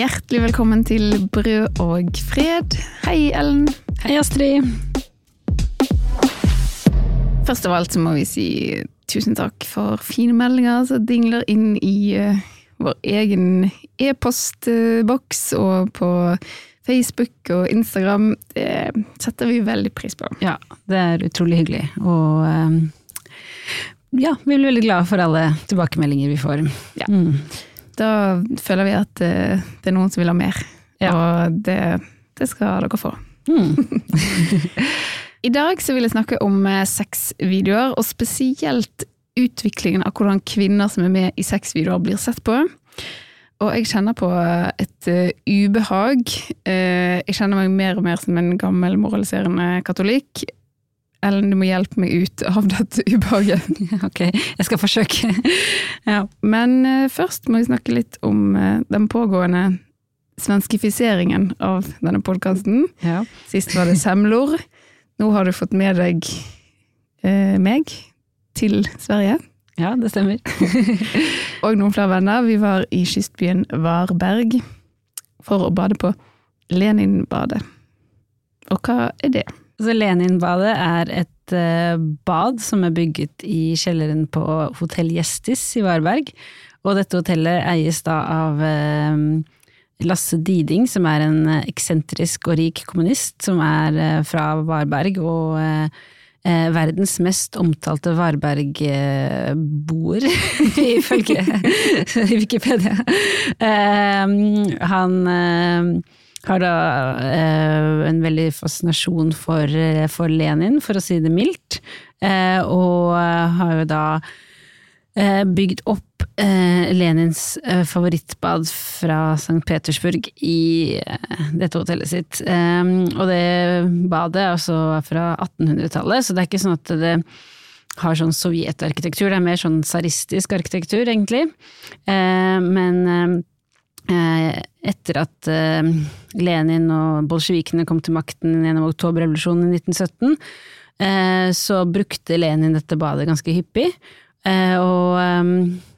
Hjertelig velkommen til Brød og fred. Hei, Ellen. Hei, Astrid. Først av alt så må vi si tusen takk for fine meldinger som dingler inn i uh, vår egen e-postboks og på Facebook og Instagram. Det setter vi veldig pris på. Ja, det er utrolig hyggelig. Og um, ja, vi blir veldig glade for alle tilbakemeldinger vi får. Ja. Mm. Da føler vi at uh, det er noen som vil ha mer, ja. og det, det, skal dere få. Mm. I dag så vil jeg snakke om eh, sexvideoer, og spesielt utviklingen av hvordan kvinner som er med i sexvideoer blir sett på. Og jeg kjenner på et uh, ubehag. Uh, jeg kjenner meg mer og mer som en gammel moraliserende katolikk. Ellen, du må hjelpe meg ut av dette ubehaget. ok, jeg skal forsøke. ja. Men uh, først må vi snakke litt om den pågående svenskifiseringen av denne podkasten. Ja. Sist var det semlor. Nå har du fått med deg eh, meg til Sverige. Ja, det stemmer. og noen flere venner. Vi var i kystbyen Varberg for å bade på Leninbadet. Og hva er det? Så Leninbadet er et uh, bad som er bygget i kjelleren på Hotell Gjestis i Varberg. Og dette hotellet eies da av uh, Lasse Diding, som er en eh, eksentrisk og rik kommunist, som er eh, fra Varberg, og eh, verdens mest omtalte Varberg-boer, ifølge Wikipedia. han har da en veldig fascinasjon for, for Lenin, for å si det mildt, og har jo da bygd opp eh, Lenins eh, favorittbad fra St. Petersburg i eh, dette hotellet sitt. Og det badet er også fra 1800-tallet, så det er ikke sånn at det har sånn sovjetarkitektur, det er mer sånn tsaristisk arkitektur, egentlig. Men eh, etter at eh, Lenin og bolsjevikene kom til makten gjennom oktoberrevolusjonen i 1917, eh, så brukte Lenin dette badet ganske hyppig. og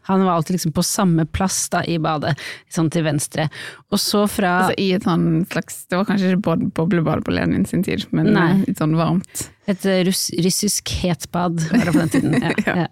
han var alltid liksom på samme plass da, i badet, sånn til venstre. Og så fra altså, i et sånn slags Det var kanskje ikke boblebad på Lenin sin tid, men Nei. litt sånn varmt. Et eh, russ, russisk hetbad var det på den tiden. Ja, ja. Ja.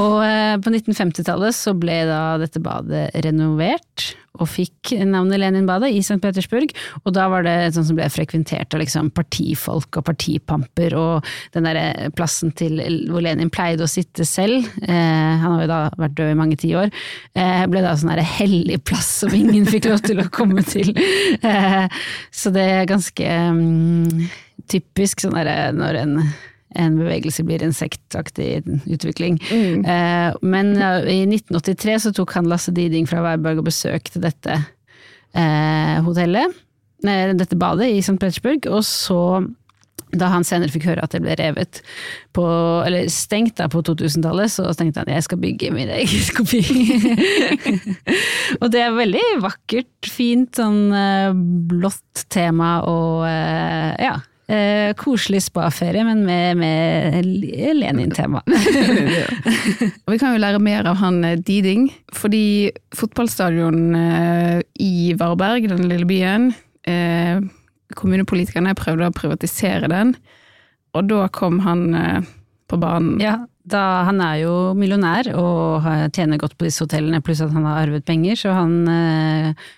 Og eh, på 1950-tallet så ble da dette badet renovert, og fikk navnet Leninbadet i St. Petersburg. Og da var det sånn som ble frekventert av liksom partifolk og partipamper, og den derre plassen til hvor Lenin pleide å sitte selv, eh, han har jo da vært død i mange tiår, eh, ble da sånn derre hellig plass som ingen fikk lov til å komme til. Eh, så det er ganske um, typisk sånn derre når en en bevegelse blir insektaktig utvikling. Mm. Eh, men i 1983 så tok han Lasse Diding fra Weiberg og besøkte dette eh, hotellet, nei, dette badet i St. Petersburg, og så da han senere fikk høre at det ble revet på, eller stengt da på 2000-tallet, så tenkte han jeg skal bygge min egen kopi. og det er veldig vakkert, fint, sånn uh, blått tema og uh, ja. Uh, koselig spaferie, men med, med Lenin-tema. vi kan jo lære mer av han Diding, fordi fotballstadion i Varberg, den lille byen, kommunepolitikerne prøvde å privatisere den, og da kom han eh, på banen. Ja, da, han er jo millionær og tjener godt på disse hotellene, pluss at han har arvet penger, så han eh,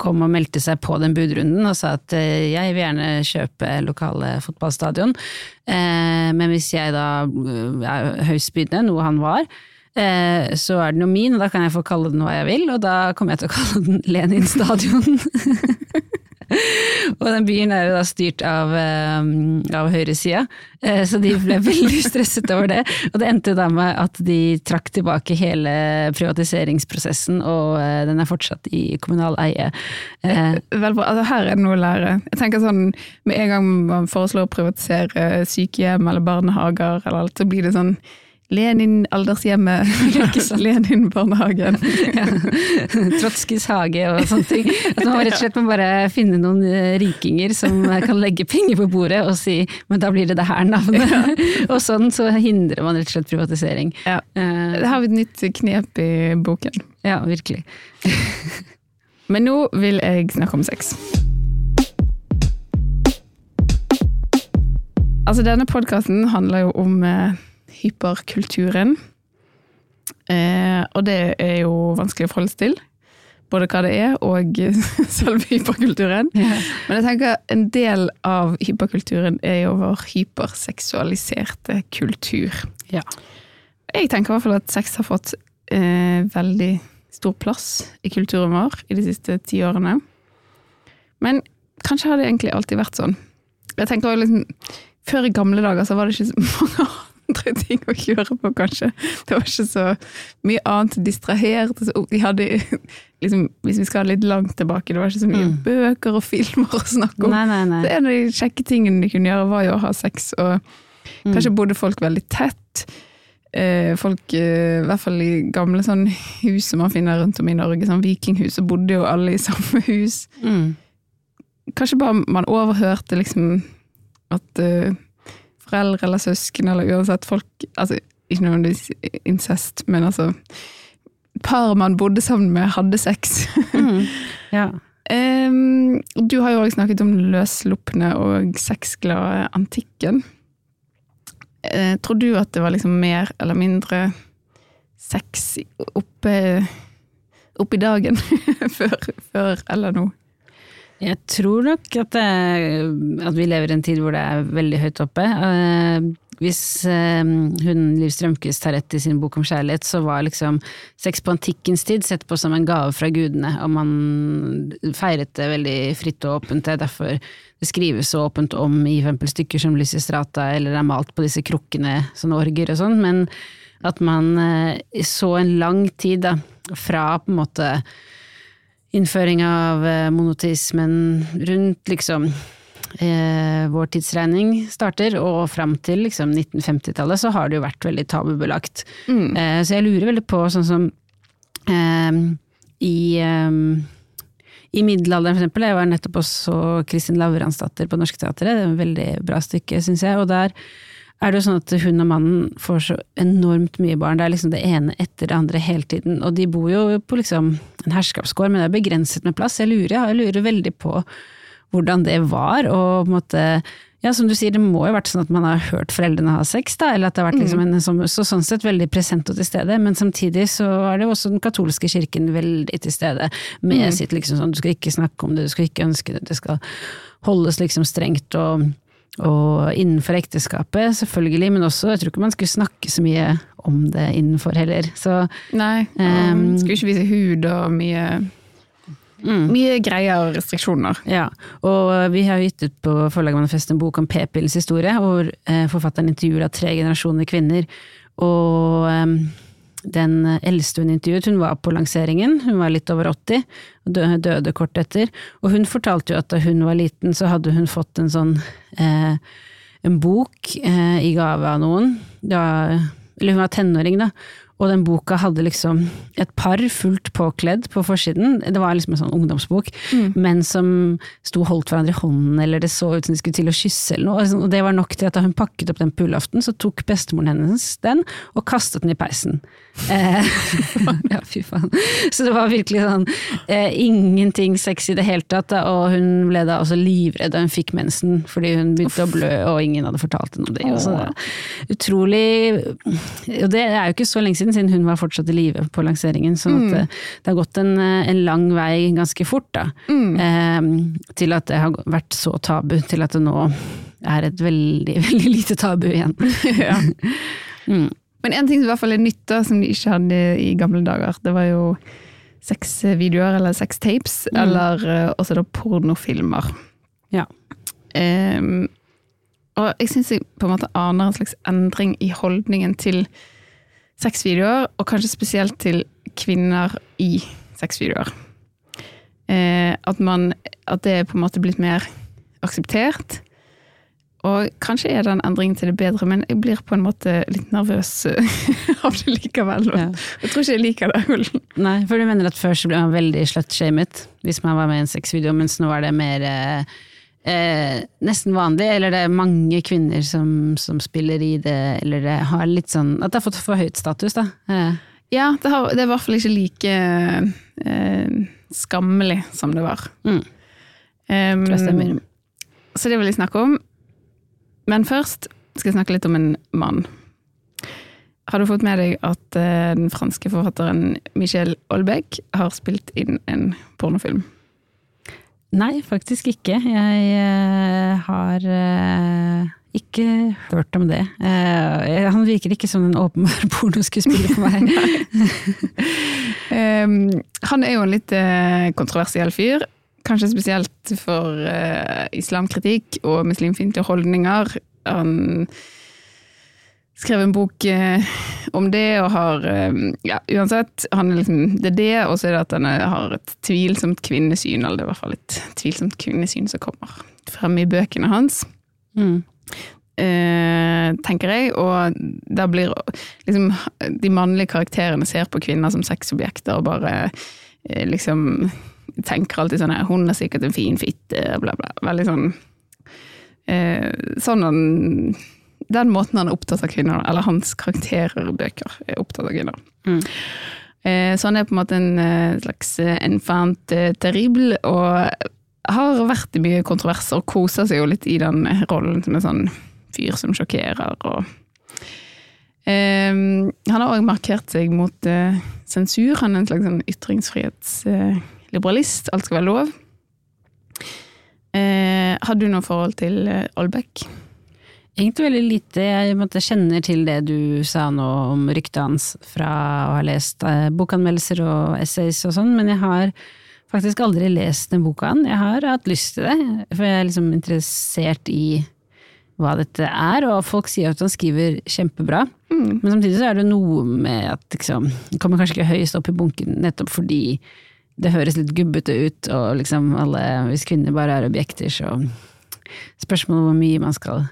kom og meldte seg på den budrunden og sa at eh, jeg vil gjerne kjøpe lokale fotballstadion, eh, men hvis jeg da eh, er høystbydende, noe han var, så er den jo min, og da kan jeg få kalle den hva jeg vil, og da kommer jeg til å kalle den Lenin stadion. og den byen er jo da styrt av, eh, av høyresida, eh, så de ble veldig stresset over det. Og det endte da med at de trakk tilbake hele privatiseringsprosessen, og eh, den er fortsatt i kommunal eie. Vel, altså her er det noe å lære. Jeg tenker sånn, Med en gang man foreslår å privatisere sykehjem eller barnehager, eller alt, så blir det sånn Lenin-aldershjemmet, Lenin-barnehagen. ja. Trotskys hage og sånne ting. At man rett og slett må bare finne noen eh, rikinger som kan legge penger på bordet og si men da blir det det her navnet. Ja. og sånn så hindrer man rett og slett privatisering. Ja. Uh, det har vi et nytt knep i boken. Ja, virkelig. Men nå vil jeg snakke om sex. Altså, denne podkasten handler jo om eh, hyperkulturen. Eh, og det er jo vanskelig å forholde seg til. Både hva det er, og selve hyperkulturen. Ja. Men jeg tenker en del av hyperkulturen er jo vår hyperseksualiserte kultur. Ja. Jeg tenker i hvert fall at sex har fått eh, veldig stor plass i kulturen vår i de siste ti årene. Men kanskje har det egentlig alltid vært sånn. Jeg tenker også liksom, Før i gamle dager så var det ikke så mange andre ting å kjøre på, kanskje. Det var ikke så mye annet distrahert. De hadde, liksom, hvis vi skal litt langt tilbake, det var ikke så mye Mm. bøker og filmer å snakke om. Nei, nei, nei. Så en av de kjekke tingene de kunne gjøre, var jo å ha sex, og Mm. kanskje bodde folk veldig tett. Eh, folk, eh, i hvert fall i gamle sånn hus som man finner rundt om i Norge, sånn vikinghus, så bodde jo alle i samme hus. Mm. Kanskje bare man overhørte liksom at eh, foreldre eller søsken eller uansett folk, altså ikke nødvendigvis incest, men altså paret man bodde sammen med hadde sex. Mm. Ja. um, du har jo også snakket om løsslupne og sexglade antikken. Uh, tror du at det var liksom mer eller mindre sex oppe, oppe i dagen før, før eller nå? Jeg tror nok at, det, at vi lever i en tid hvor det er veldig høyt oppe. Eh, hvis eh, hun Liv Strømquist har rett i sin bok om kjærlighet, så var liksom sex på antikkens tid sett på som en gave fra gudene, og man feiret det veldig fritt og åpent. Det er derfor det skrives så åpent om i for stykker som Lysistrata, eller er malt på disse krukkene, sånne orger og sånn, men at man eh, så en lang tid da, fra på en måte innføring av monotismen rundt liksom eh, vår tidsregning starter, og fram til liksom 1950-tallet så har det jo vært veldig tabubelagt. Mm. Eh, så jeg lurer veldig på sånn som eh, i eh, i middelalderen, for eksempel. Jeg var nettopp også Kristin Lavransdatter på Norsk Teatret. Det er et veldig bra stykke, syns jeg. Og der er det jo sånn at hun og mannen får så enormt mye barn. Det er liksom det ene etter det andre hele tiden. Og de bor jo på liksom en herskapsgård, men det er begrenset med plass. Jeg lurer, jeg lurer veldig på hvordan det var, og på en måte ja, som du sier, det må jo ha vært sånn at man har hørt foreldrene ha sex, da, eller at det har vært liksom en, som, så sånn sett veldig present og til stede, men samtidig så er det jo også den katolske kirken veldig til stede, med Mm. sitt liksom sånn, du skal ikke snakke om det, du skal ikke ønske det, det skal holdes liksom strengt og, og innenfor ekteskapet, selvfølgelig, men også, jeg tror ikke man skulle snakke så mye om det innenfor heller, så Nei, Um, skulle ikke vise hud og mye, mm. mye greier og restriksjoner. Ja, og vi har gitt ut på Forlaget Manifest en bok om p-pillens historie, hvor eh, forfatteren intervjuer tre generasjoner kvinner. Og eh, den eldste hun intervjuet, hun var på lanseringen, hun var litt over 80, og døde kort etter. Og hun fortalte jo at da hun var liten, så hadde hun fått en sånn eh, en bok eh, i gave av noen. Da, eller hun var tenåring, da. Og den boka hadde liksom et par fullt påkledd på forsiden. Det var liksom en sånn ungdomsbok, men som sto holdt hverandre i hånden, eller det så ut som de skulle til å kysse eller noe. Og det var nok til at da hun pakket opp den på julaften, så tok bestemoren hennes den og kastet den i peisen. Eh, ja, fy faen. Så det var virkelig sånn eh, ingenting sex i det hele tatt, da, og hun ble da også livredd da hun fikk mensen, fordi hun begynte å blø, og ingen hadde fortalt henne om det. Og så utrolig Og det er jo ikke så lenge siden, siden hun var fortsatt i live på lanseringen, sånn at det, det har gått en, eh, en lang vei ganske fort, da. Eh, til at det har vært så tabu, til at det nå er et veldig, veldig lite tabu igjen. ja. Mm. Men en ting som i hvert fall er nytt, da, som de ikke hadde i gamle dager, det var jo seks videoer eller seks tapes, mm. eller eh, også da pornofilmer. Ja. Um, og jeg syns jeg på en måte aner en slags endring i holdningen til sexvideoer, og kanskje spesielt til kvinner i sexvideoer. Eh, at, man, at det er på en måte blitt mer akseptert. Og kanskje er det en endring til det bedre, men jeg blir på en måte litt nervøs eh, av det likevel. Ja. Jeg tror ikke jeg liker det. Nei, for du mener at før så ble man veldig slutshamet hvis man var med i en sexvideo, mens nå er det mer eh, eh, nesten vanlig, eller det er mange kvinner som, som spiller i det, eller det har litt sånn At det har fått for høyt status, da. Eh, Ja, det, har, det er i hvert fall ikke like eh, skammelig som det var. Mm. Um, Tror jeg stemmer. så det vil jeg snakke om. Men først skal jeg snakke litt om en mann. Har du fått med deg at eh, den franske forfatteren Michel Olbeck har spilt inn en pornofilm? Nei, faktisk ikke. Jeg eh, har eh, ikke hørt om det. Eh, han virker ikke som en åpenbar pornoskuespiller for meg. Um, han er jo en litt kontroversiell fyr. Kanskje spesielt for islamkritikk og muslimfiendtlige holdninger. Han skrev en bok eh, om det, og har eh, Ja, uansett. Han er liksom, det er det, og så er det at han er- har et tvilsomt kvinnesyn, eller det er i hvert fall et tvilsomt kvinnesyn som kommer frem i bøkene hans Mm. eh, tenker jeg. Og da blir liksom De mannlige karakterene ser på kvinner som sexobjekter og bare eh, liksom tenker alltid sånn her, Hun er sikkert en fin fitte, bla, bla. Veldig sånn eh, Sånn han Den måten han er opptatt av kvinner, eller hans karakterer i bøker er opptatt av kvinner. Mm. Eh, så han er på en måte en eh, slags eh, enfant terrible, og har vært i mye kontroverser og koser seg jo litt i den rollen som en sånn fyr som sjokkerer og Um, Han har òg markert seg mot uh, sensur. Han er en slags sånn ytringsfrihetsliberalist. Alt skal være lov. Uh, har du noe forhold til Olbeck? Egentlig veldig lite. Jeg måtte, kjenner til det du sa nå om ryktet hans fra å ha lest eh, bokanmeldelser og essays og sånn, men jeg har faktisk aldri lest den boka. Jeg har hatt lyst til det, for jeg er liksom interessert i hva dette er, og folk sier at han skriver kjempebra. Men samtidig så er det noe med at liksom, det kommer kanskje ikke høyest opp i bunken nettopp fordi det høres litt gubbete ut, og liksom alle, hvis kvinner bare er objekter, så Spørsmålet hvor mye man skal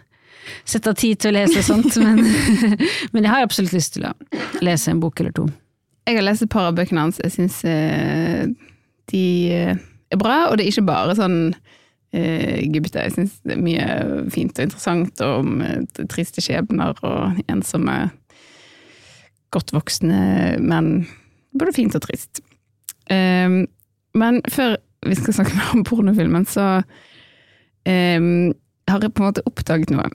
sette av tid til å lese sånt, men, men jeg har absolutt lyst til å lese en bok eller to. Jeg har lest et par av bøkene hans. Jeg syns eh, de eh, er bra, og det er ikke bare sånn uh, gubbete. Jeg syns det er mye fint og interessant om triste skjebner og ensomme, godt voksne menn. Både fint og trist. Eh, men før vi skal snakke mer om pornofilmen, så um, har jeg på en måte oppdaget noe.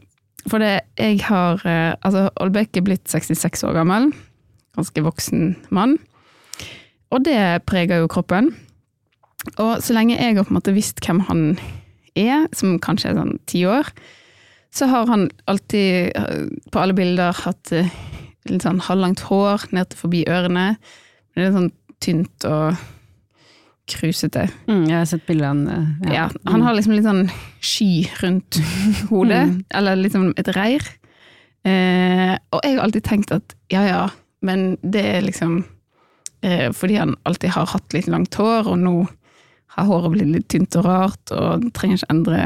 For det, jeg har eh, Altså, Olbæk er blitt 66 år gammel. Ganske voksen mann. Og det preger jo kroppen. Og så lenge jeg har på en måte visst hvem han er, som kanskje er sånn ti år, så har han alltid eh, på alle bilder hatt eh, litt sånn halvlangt hår ned til forbi ørene. Det er sånn tynt og krusete. Mm, jeg har sett bildene. Ja, han har liksom litt sånn sky rundt hodet, Mm. eller liksom et reir. Eh, og jeg har alltid tenkt at ja ja, men det er liksom eh, fordi han alltid har hatt litt langt hår, og nå har håret blitt litt tynt og rart, og trenger ikke endre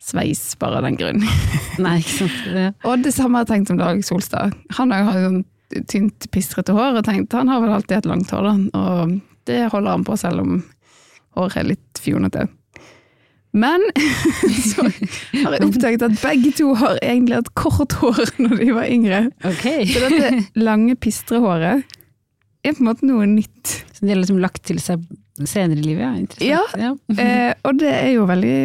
sveis bare av den grunn. Nei, ikke sant. Ja. og det samme har jeg tenkt om Dag Solstad. Han har jo sånn tynt, pistrete hår, og tenkt han har vel alltid hatt langt hår, da. Og det holder han på selv om håret er litt fjonete. Men så har jeg oppdaget at begge to har egentlig hatt kort hår når de var yngre. Ok. Så dette lange pistrehåret er på en måte noe nytt. Så de har liksom lagt til seg senere i livet, ja. Interessant. Ja. Eh, og det er jo veldig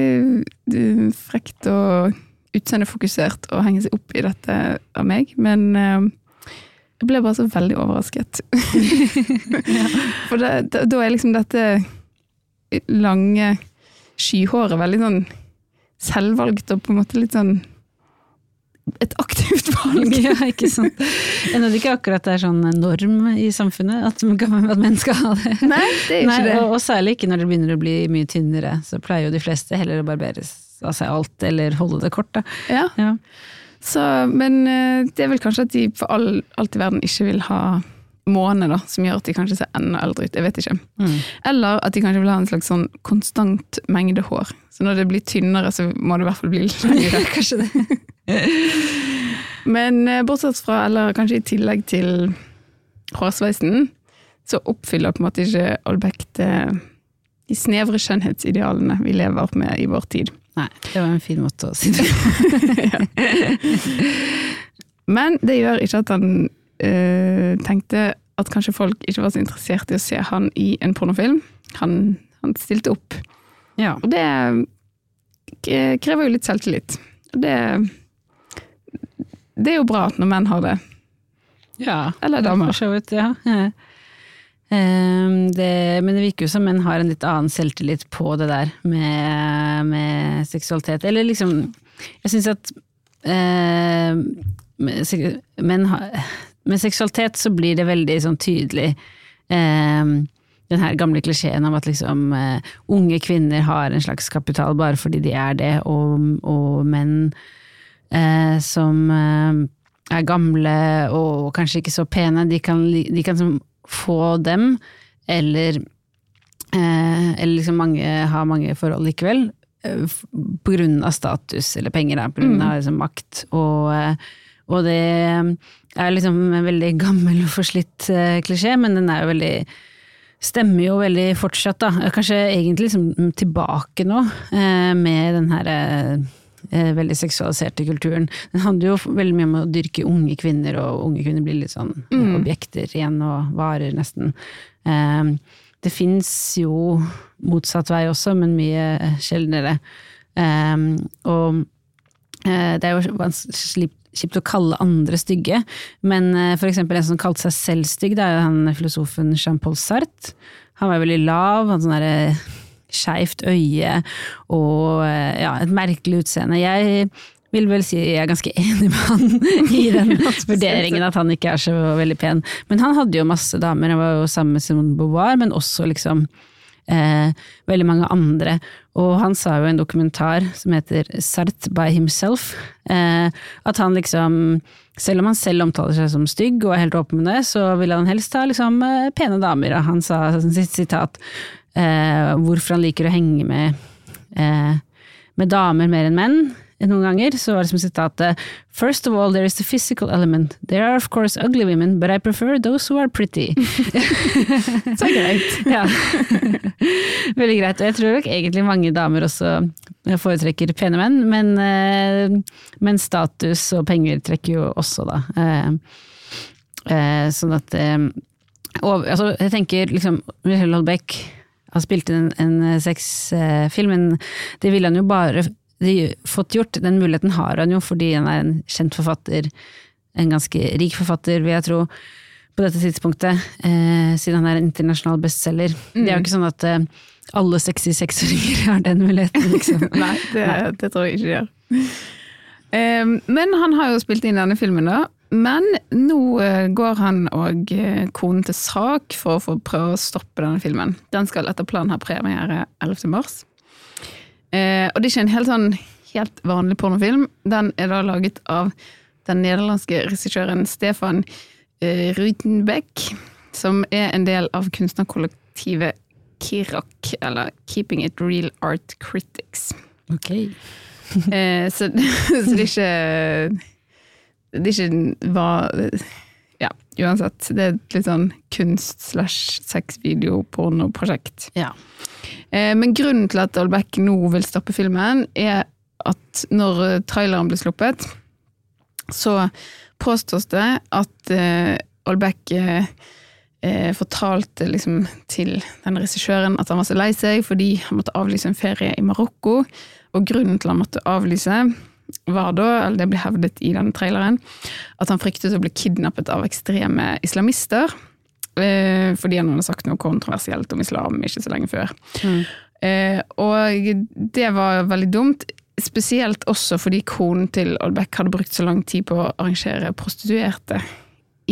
eh, frekt og utseendefokusert å henge seg opp i dette av meg, men eh, jeg ble bare så veldig overrasket. For da, da er liksom dette lange skyhåret veldig sånn selvvalgt og på en måte litt sånn et aktivt valg. Ja, ikke sant. Jeg det ikke akkurat det er sånn norm i samfunnet at, at menn skal ha det. Nei, det er Nei, ikke det. og, og særlig ikke når det begynner å bli mye tynnere, så pleier jo de fleste heller å barberes av seg alt, eller holde det kort, da. Ja. Ja. Så, men eh, det er vel kanskje at de for all, alt i verden ikke vil ha måne, da, som gjør at de kanskje ser enda eldre ut. Jeg vet ikke. Mm. Eller at de kanskje vil ha en slags sånn konstant mengde hår. Så når det blir tynnere, så må det i hvert fall bli litt lengre. Kanskje det. Men eh, bortsett fra, eller kanskje i tillegg til hårsveisen, så oppfyller på en måte ikke Olbæk de snevre skjønnhetsidealene vi lever med i vår tid. Nei, det var en fin måte å si det på. Men det gjør ikke at han øh, tenkte at kanskje folk ikke var så interessert i å se han i en pornofilm. han, han stilte opp. Ja. Og det krever jo litt selvtillit. Og det Det er jo bra når menn har det. ja. Eller damer. For så vidt, ja. Eh, ehm, det, men det virker jo som menn har en litt annen selvtillit på det der med, med seksualitet. Eller liksom Jeg syns at eh, har, med seksualitet så blir det veldig sånn tydelig eh, den her gamle klisjeen om at liksom eh, unge kvinner har en slags kapital bare fordi de er det, og, og menn eh, som eh, er gamle og kanskje ikke så pene, de kan, de kan liksom få dem, eller, eh, eller liksom mange, ha mange forhold likevel, eh, av status eller penger, pga. av liksom, makt. Og, eh, og det er liksom en veldig gammel og forslitt klisjé, men den er jo veldig stemmer jo veldig fortsatt, da. Kanskje egentlig liksom tilbake nå, eh, med den her eh, eh, veldig seksualiserte kulturen. Den handler jo veldig mye om å dyrke unge kvinner, og unge kvinner blir litt sånn mm. objekter igjen, og varer nesten. Eh, det fins jo motsatt vei også, men mye sjeldnere. Eh, og Eh, Det er jo vanskelig- kjipt å kalle andre stygge, men eh, for eksempel en som kalte seg selv stygg, det er jo han filosofen Jean-Paul Sartre. Han var veldig lav, hadde sånn derre skeivt øye og eh, ja, et merkelig utseende. Jeg vil vel si jeg er ganske enig med han i den vurderingen at han ikke er så veldig pen. Men han hadde jo masse damer, han var jo sammen med Simone Beauvoir, men også liksom eh, veldig mange andre. Og han sa jo i en dokumentar som heter Sart by himself, eh, at han liksom, selv om han selv omtaler seg som stygg og er helt åpen med det, så vil han helst ha liksom eh, pene damer. Og han sa sitt sitat hvorfor han liker å henge med, eh, med damer mer enn menn. Noen ganger så var det som sitatet First of all, there is the physical element. There are of course ugly women, but I prefer those who are pretty. Så greit. Ja. Veldig greit. Og jeg tror nok egentlig mange damer også foretrekker pene menn, men, eh, men status og penger trekker jo også, da. Eh, eh, sånn at eh, og, altså, Jeg tenker liksom Michelle Holbeck har spilt inn en, en sexfilm, men det ville han jo bare de, fått gjort. Den muligheten har han jo fordi han er en kjent forfatter, en ganske rik forfatter, vil jeg tro på dette tidspunktet, eh, siden han er en internasjonal bestselger. Det er jo ikke sånn at eh, alle 66-åringer har den muligheten, liksom. Nei, det, det tror jeg ikke de gjør. Eh, men han har jo spilt inn denne filmen, da. Men nå eh, går han og eh, konen til sak for å få prøve å stoppe denne filmen. Den skal etter planen ha premiere 11. mars. Eh, og det er ikke en helt sånn helt vanlig pornofilm. Den er da laget av den nederlandske regissøren Stefan eh, som er en del av kunstnerkollektivet KIRAK, eller Keeping It Real Art Critics. Ok. Eh, så, så det er ikke Det ikke var Ja, uansett. Det er et litt sånn kunst slash sexvideo-pornoprosjekt. Ja. Eh, men grunnen til at Olbeck nå vil stoppe filmen, er at når eh, traileren ble sluppet, så påstås det at Olbeck eh, fortalte liksom til den regissøren at han var så lei seg fordi han måtte avlyse en ferie i Marokko. Og grunnen til han måtte avlyse, var da, eller det ble hevdet i denne traileren, at han fryktet å bli kidnappet av ekstreme islamister. Eh, fordi han hadde sagt noe kontroversielt om islam ikke så lenge før. Eh, og det var veldig dumt. Spesielt også fordi konen til Olbæk hadde brukt så lang tid på å arrangere prostituerte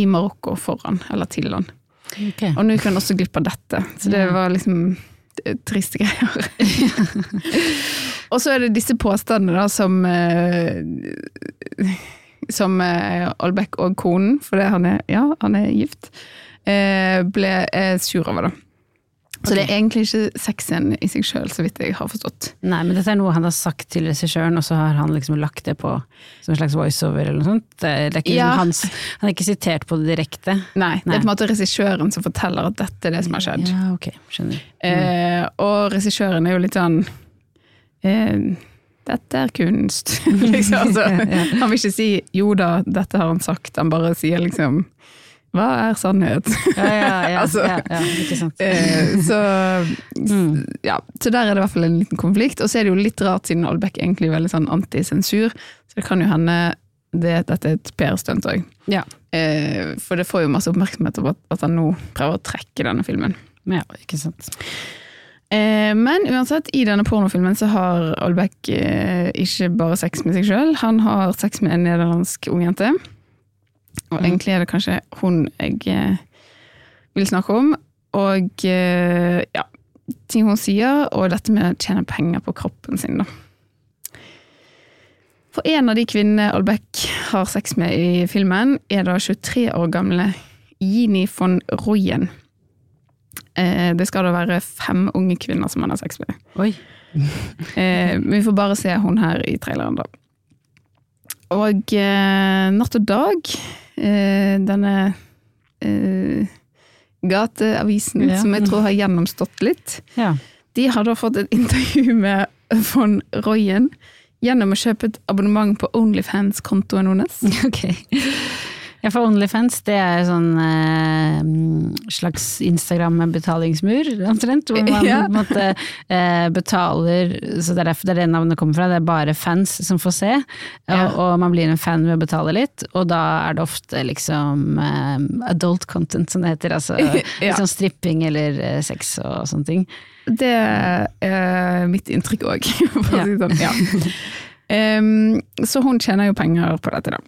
i Marokko foran, eller til han. Okay. Og nå gikk han også glipp av dette, så det var liksom triste greier. og så er det disse påstandene da som eh, Som eh, Olbeck og konen, for det han er, ja, han er gift, eh, ble eh, sur over, da. Så det er egentlig ikke sexen i seg sjøl, så vidt jeg har forstått. Nei, men dette er noe han har sagt til regissøren, og så har han liksom lagt det på som en slags voiceover eller noe sånt. Det er, ikke Ja. liksom hans, han er ikke sitert på det direkte. Nei, det er på en måte regissøren som forteller at dette er det som har skjedd. Ja, ok, skjønner. Eh, og regissøren er jo litt sånn eh, Dette er kunst. liksom, altså, han vil ikke si 'jo da, dette har han sagt', han bare sier liksom hva er sannhet? Ja, ja, ja, Altså, ja, ja ikke sant. Eh, så, Mm. ja, så der er det i hvert fall en liten konflikt. Og så er det jo litt rart, siden Aalbeck egentlig er veldig sånn antisensur, så det kan jo hende det, dette er et PR-stunt òg. Ja. Eh, for det får jo masse oppmerksomhet over at, at han nå prøver å trekke denne filmen. ja, ikke sant. Eh, men uansett, i denne pornofilmen så har Aalbeck eh, ikke bare sex med seg sjøl, han har sex med en nederlandsk ungjente. Og Mm. egentlig er det kanskje hun jeg eh, vil snakke om. Og ja, ting hun sier, og dette med å tjene penger på kroppen sin, da. For en av de kvinnene Aalbeck har sex med i filmen, er da 23 år gamle Jini von Royen. Eh, det skal da være fem unge kvinner som han har sex med. Oi. Eh, vi får bare se hun her i traileren, da. Og eh, Natt og Dag, eh, denne eh, gateavisen Ja. som jeg tror har gjennomstått litt, Ja. de har da fått et intervju med von Royen gjennom å kjøpe et abonnement på Onlyfans-kontoen hennes. Ok. Ja, for Onlyfans, det er sånn eh, slags Instagram-betalingsmur, omtrent. Hvor man Ja. på en måte eh, betaler Så det er derfor det er det navnet kommer fra. Det er bare fans som får se. Ja. Og, og man blir en fan ved å betale litt, og da er det ofte liksom eh, adult content, som det heter. Altså Ja. liksom stripping eller eh, sex og sånne ting. Det er mitt inntrykk òg, for å si det sånn. Ja. Um, så hun tjener jo penger på dette, da.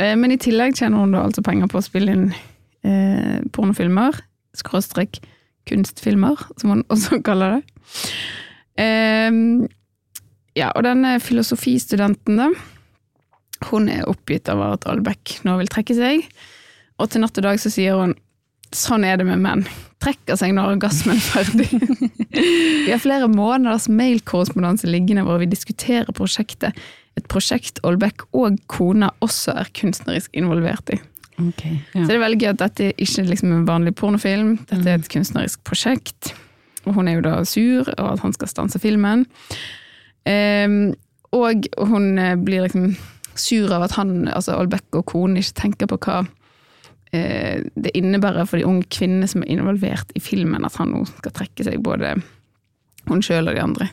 Eh, Men i tillegg tjener hun da altså penger på å spille inn eh, pornofilmer, skråstrek kunstfilmer, som hun også kaller det. Eh, ja, og denne filosofistudenten, da, hun er oppgitt over at Albeck nå vil trekke seg, og til natt og dag så sier hun sånn er det med menn. Trekker seg når orgasmen er ferdig. Vi har flere måneders mailkorrespondanse liggende hvor vi diskuterer prosjektet. Et prosjekt Olbæk og kona også er kunstnerisk involvert i. Okay, Så det er veldig gøy at dette er ikke liksom en vanlig pornofilm, dette er et kunstnerisk prosjekt. Og hun er jo da sur, og at han skal stanse filmen. Um, og hun eh, blir liksom sur av at han, altså Olbæk og konen ikke tenker på hva eh, det innebærer for de unge kvinnene som er involvert i filmen, at han nå skal trekke seg, både hun sjøl og de andre.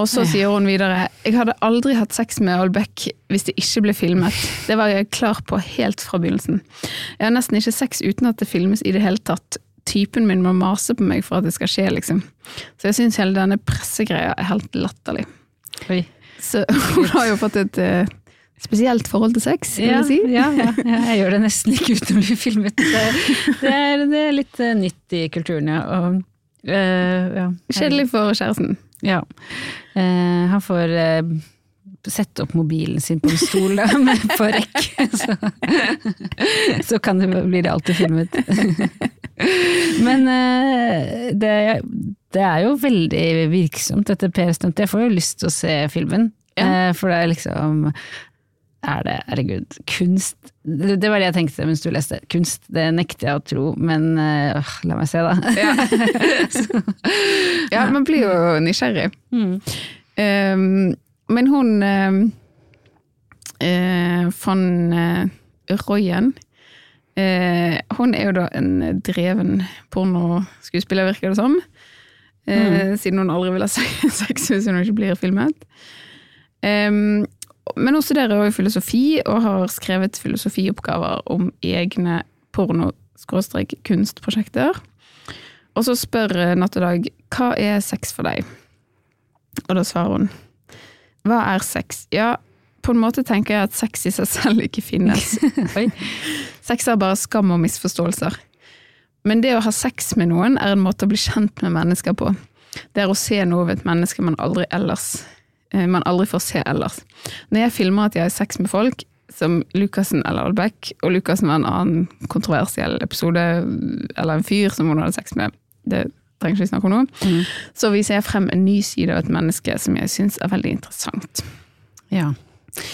Og så sier hun videre Jeg hadde aldri hatt sex med Aalbeck hvis det ikke ble filmet. Det var jeg klar på helt fra begynnelsen. Jeg har nesten ikke sex uten at det filmes i det hele tatt. Typen min må mase på meg for at det skal skje, liksom. Så jeg syns hele denne pressegreia er helt latterlig. Oi. Så hun har jo fått et eh, spesielt forhold til sex, vil Ja, jeg si. ja, ja, ja, jeg gjør det nesten ikke uten å bli filmet. Det, er, det er litt eh, nytt i kulturen, ja. Og, ja. Kjedelig for kjæresten. Ja. Eh, han får eh, sette opp mobilen sin på en stol da, med, på rekke, så, så kan det, blir det alltid filmet. Men eh, det, det er jo veldig virksomt, dette Per-stuntet. Jeg får jo lyst til å se filmen, Ja. eh, for det er liksom er det, herregud, kunst det, var det jeg tenkte mens du leste. Kunst, det nekter jeg å tro, men øh, la meg se, da. Ja. ja, man blir jo nysgjerrig. Mm. Um, men hun uh, von Royen uh, Hun er jo da en dreven pornoskuespiller, virker det som. Eh, Siden hun aldri vil ha sex hvis hun ikke blir filmet. Um, men hun studerer jo filosofi, og har skrevet filosofioppgaver om egne porno-kunstprosjekter. Og så spør Natt og Dag hva er sex for deg? Og da svarer hun hva er sex? Ja, på en måte tenker jeg at sex i seg selv ikke finnes. Oi. Sex er bare skam og misforståelser. Men det å ha sex med noen er en måte å bli kjent med mennesker på. Det er å se noe ved et menneske man aldri ellers man aldri får se ellers. Når jeg filmer at jeg har sex med folk, som Lucassen eller Albeck, og Lucassen var en annen kontroversiell episode, eller en fyr som hun hadde sex med, det trenger ikke vi snakke om nå, Mm. så viser jeg frem en ny side av et menneske som jeg syns er veldig interessant. Ja.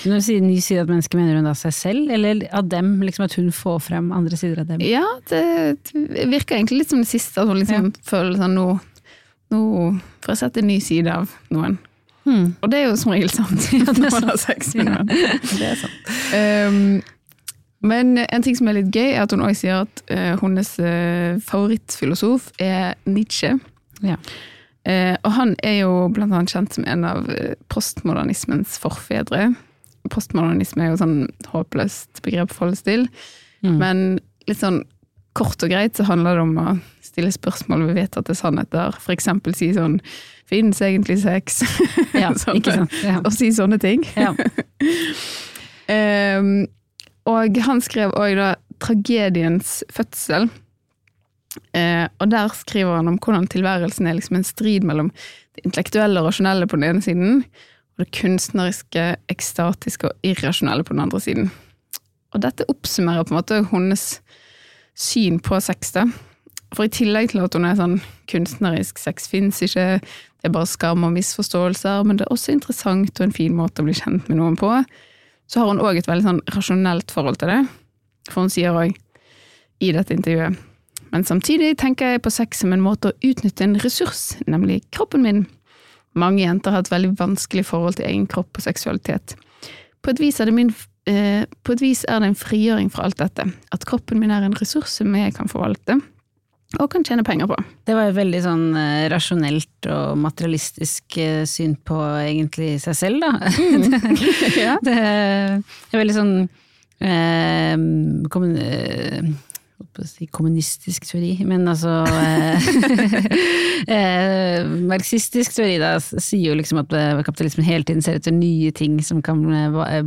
Når du sier ny side av et menneske, mener hun da seg selv, eller av dem? Liksom at hun får frem andre sider av dem? Ja, det det virker egentlig litt som det siste, at hun liksom føler sånn nå, nå får jeg sett en ny side av noen. Hmm. Og det er jo som regel sant det er med noen. Det er sant. Um, Men en ting som er litt gøy, er at hun også sier at uh, hennes uh, favorittfilosof er Nietzsche. Ja. Uh, og han er jo blant annet kjent som en av postmodernismens forfedre. Postmodernisme er jo sånn håpløst begrep å forholde til. Mm. Men litt sånn kort og greit så handler det om å stille spørsmål ved vedtatte sannheter. Eksempel si sånn Finnes egentlig sex? Ja, sånn, ikke sant. Ja. Og si sånne ting. Ja. um, og han skrev òg da 'Tragediens fødsel'. Uh, og der skriver han om hvordan tilværelsen er liksom en strid mellom det intellektuelle og rasjonelle på den ene siden, og det kunstneriske, ekstatiske og irrasjonelle på den andre siden. Og dette oppsummerer på en måte hennes syn på sex. da. For i tillegg til at hun er sånn kunstnerisk, sex fins ikke, det er bare skam og misforståelser, men det er også interessant og en fin måte å bli kjent med noen på, så har hun òg et veldig sånn rasjonelt forhold til det. For hun sier òg i dette intervjuet Men samtidig tenker jeg på sex som en måte å utnytte en ressurs, nemlig kroppen min. Mange jenter har et veldig vanskelig forhold til egen kropp og seksualitet. På et vis er det min Eh, på et vis er det en frigjøring fra alt dette. At kroppen min er en ressurs som jeg kan forvalte, og kan tjene penger på. Det var et veldig sånn eh, rasjonelt og materialistisk eh, syn på egentlig seg selv, da. Mm. ja. det, er veldig sånn eh, eh, si kommunistisk teori, men altså eh, eh, Marxistisk teori da, sier jo liksom at eh, kapitalismen hele tiden ser etter nye ting som kan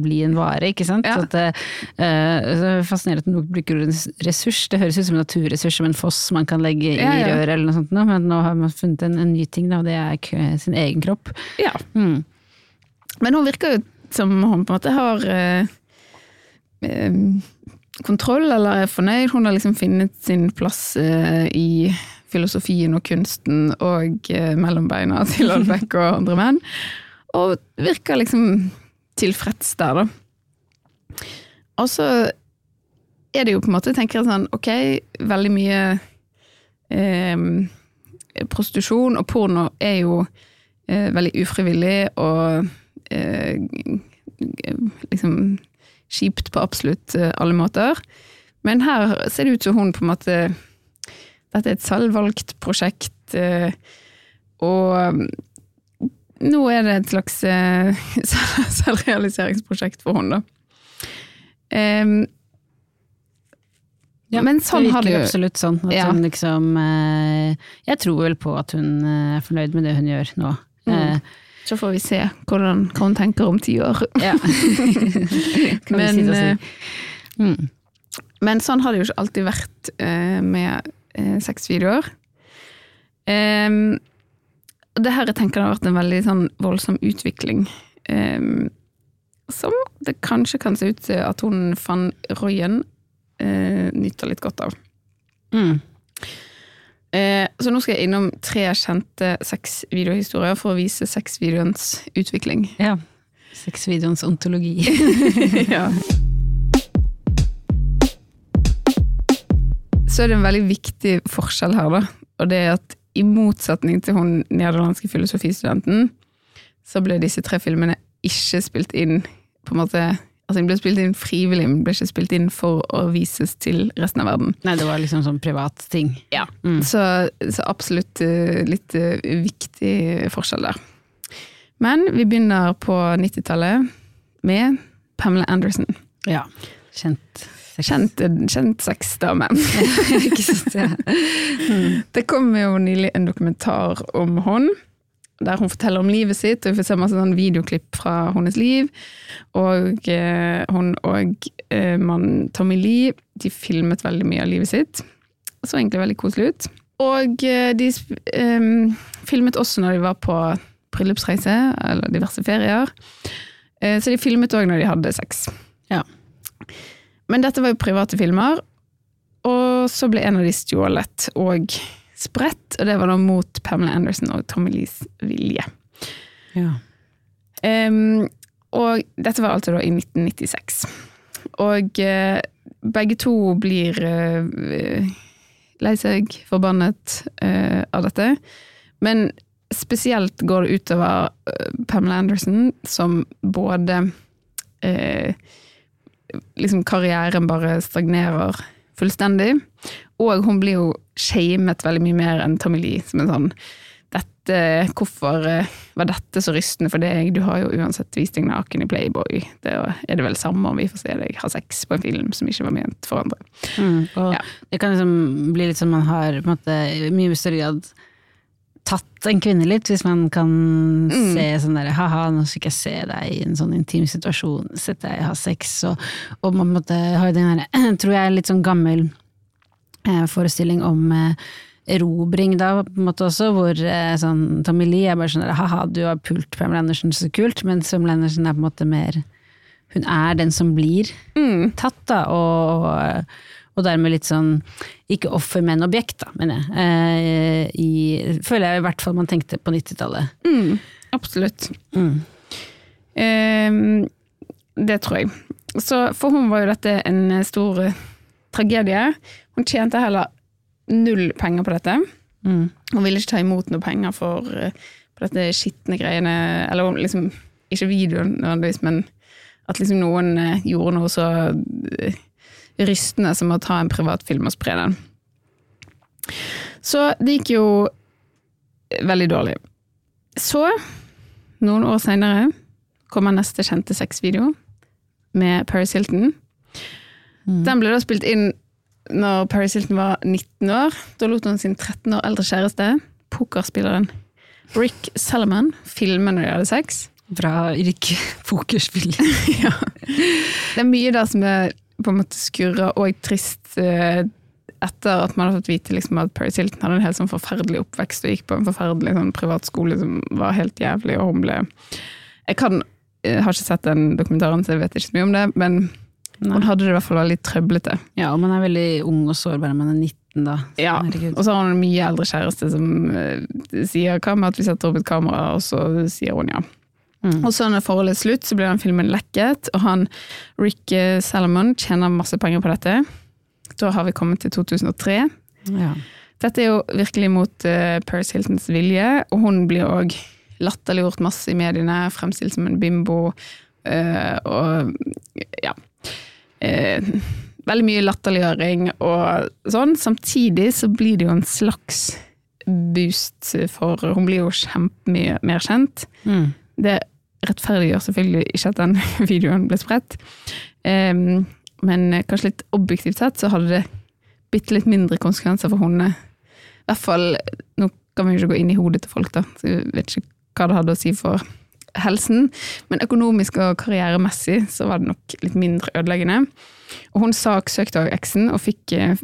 bli en vare, ikke sant. Ja. Så, at, uh, så fascinerende at noen bruker ordet ressurs. Det høres ut som en naturressurs, som en foss man kan legge i ja, ja. røret eller noe sånt, men nå har man funnet en, en ny ting, da, og det er sin egen kropp. Ja. Mm. Men hun virker jo som hun på en måte har eh, kontroll, eller er fornøyd. Hun har liksom funnet sin plass eh, i filosofien og kunsten og mellombeina til Albeck og andre menn. Og virker liksom tilfreds der, da. Og så er det jo på en måte, tenker jeg sånn, ok, veldig mye eh, prostitusjon og porno er jo eh, veldig ufrivillig og eh, liksom kjipt på absolutt eh, alle måter. Men her ser det ut som hun på en måte Dette er et selvvalgt prosjekt, eh, og mm, nå er det et slags eh, selvrealiseringsprosjekt for hun da. Um, ja, men sånn har det jo absolutt sånn. At ja. hun liksom Jeg tror vel på at hun er fornøyd med det hun gjør nå. Mm. Så får vi se hvordan, hva hun tenker om ti år. Ja. men, si si. Eh, mm. men sånn har det jo ikke alltid vært uh, med uh, sexvideoer. Um, det her jeg tenker har vært en veldig sånn voldsom utvikling. Um, som det kanskje kan se ut til at hun van Royen uh, nyter litt godt av. Mm. Eh, så nå skal jeg innom tre kjente sexvideohistorier for å vise sexvideoens utvikling. Ja. Sexvideoens ontologi. ja. Så er det en veldig viktig forskjell her, da. Og det er at i motsetning til hun nederlandske filosofistudenten, så ble disse tre filmene ikke spilt inn på en måte Altså, Den ble spilt inn frivillig, men ble ikke spilt inn for å vises til resten av verden. Nei, det var liksom sånn privat ting. Ja, mm. så, så, absolutt uh, litt uh, viktig forskjell der. Men vi begynner på 90-tallet med Pamela Anderson. Ja, kjent Kjent, kjent sexdame. Ikke sant, ja. Mm. Det kom jo nylig en dokumentar om henne der hun forteller om livet sitt, og vi får se masse sånn videoklipp fra hennes liv. Og eh, hun og eh, mannen Tommy Lee de filmet veldig mye av livet sitt. Så egentlig veldig koselig ut. Og eh, de eh, filmet også når de var på bryllupsreise, eller diverse ferier. Eh, så de filmet òg når de hadde sex. Ja. Men dette var jo private filmer, og så ble en av de stjålet. Og spredt, og det var da mot Pamela Anderson og Tommy Lees vilje. Ja. Um, og dette var altså da i 1996. Og uh, begge to blir uh, lei seg, forbannet uh, av dette. Men spesielt går det utover Pamela Anderson, som både liksom karrieren bare stagnerer fullstendig. Og hun blir jo shamet veldig mye mer enn Tommy Lee, som er sånn dette, Hvorfor eh, var dette så rystende for deg? Du har jo uansett vist deg naken i Playboy. Det er det vel samme om vi får se deg ha sex på en film som ikke var ment for andre. Mm, Ja. det kan liksom bli litt sånn man har på en måte mye større grad tatt en kvinne litt, hvis man kan Mm. se sånn derre ha-ha, nå skal jeg se deg i en sånn intim situasjon, sett deg ha sex, og, og man måtte ha den derre, tror jeg, litt sånn gammel forestilling om eh, erobring da, på en måte også, hvor eh, sånn Tommy Lee er bare sånn ha-ha, du har pult Pamela Andersen, så kult, men Pamela Andersen er på en måte mer Hun er den som blir Mm. tatt, da, og, og dermed litt sånn Ikke offer, men objekt, da, mener jeg. Eh, i, føler jeg i hvert fall man tenkte på 90-tallet. Mm, absolutt. Mm. Eh, det tror jeg. Så for hun var jo dette en stor eh, tragedie. Hun tjente heller null penger på dette. Mm. Hun ville ikke ta imot noe penger for eh, på dette skitne greiene, eller liksom, ikke videoen nødvendigvis, men at liksom noen eh, gjorde noe så eh, rystende som å ta en privatfilm og spre den. Så det gikk jo veldig dårlig. Så, noen år seinere, kommer neste kjente sexvideo med Paris Hilton. Mm. Den ble da spilt inn når Paris Hilton var 19 år. Da lot hun sin 13 år eldre kjæreste, pokerspilleren Rick Salomon, filme når de hadde sex. Bra Rick pokerspill. ja. Det er mye der som er på en måte skurra og trist eh, etter at man har fått vite liksom, at Paris Hilton hadde en helt sånn forferdelig oppvekst og gikk på en forferdelig sånn, privatskole som var helt jævlig, og hun ble Jeg kan, jeg har ikke sett den dokumentaren, så jeg vet ikke så mye om det, men hun hadde det i hvert fall veldig trøblete. Ja, og man er veldig ung og sårbar når man er 19 da. Ja, Herregud. Og så har hun en mye eldre kjæreste som uh, sier hva med at vi setter opp et kamera, og så sier hun ja. Mm. Og så når forholdet er slutt, så blir den filmen lekket, og han Rick eh, Salomon tjener masse penger på dette. Da har vi kommet til 2003. Ja. Dette er jo virkelig mot uh, Paris Hiltons vilje, og hun blir òg latterliggjort masse i mediene, fremstilt som en bimbo, Uh, og ja. Eh, veldig mye latterliggjøring og sånn. Samtidig så blir det jo en slags boost for Hun blir jo kjempemye mer kjent. Mm. Det rettferdiggjør selvfølgelig ikke at den videoen ble spredt. Em, men kanskje litt objektivt sett så hadde det bitte litt mindre konsekvenser for hundene. I hvert fall, nå kan vi jo ikke gå inn i hodet til folk, da, så jeg vet ikke hva det hadde å si for helsen. Men økonomisk og karrieremessig så var det nok litt mindre ødeleggende. Og hun saksøkte også eksen og fikk eh,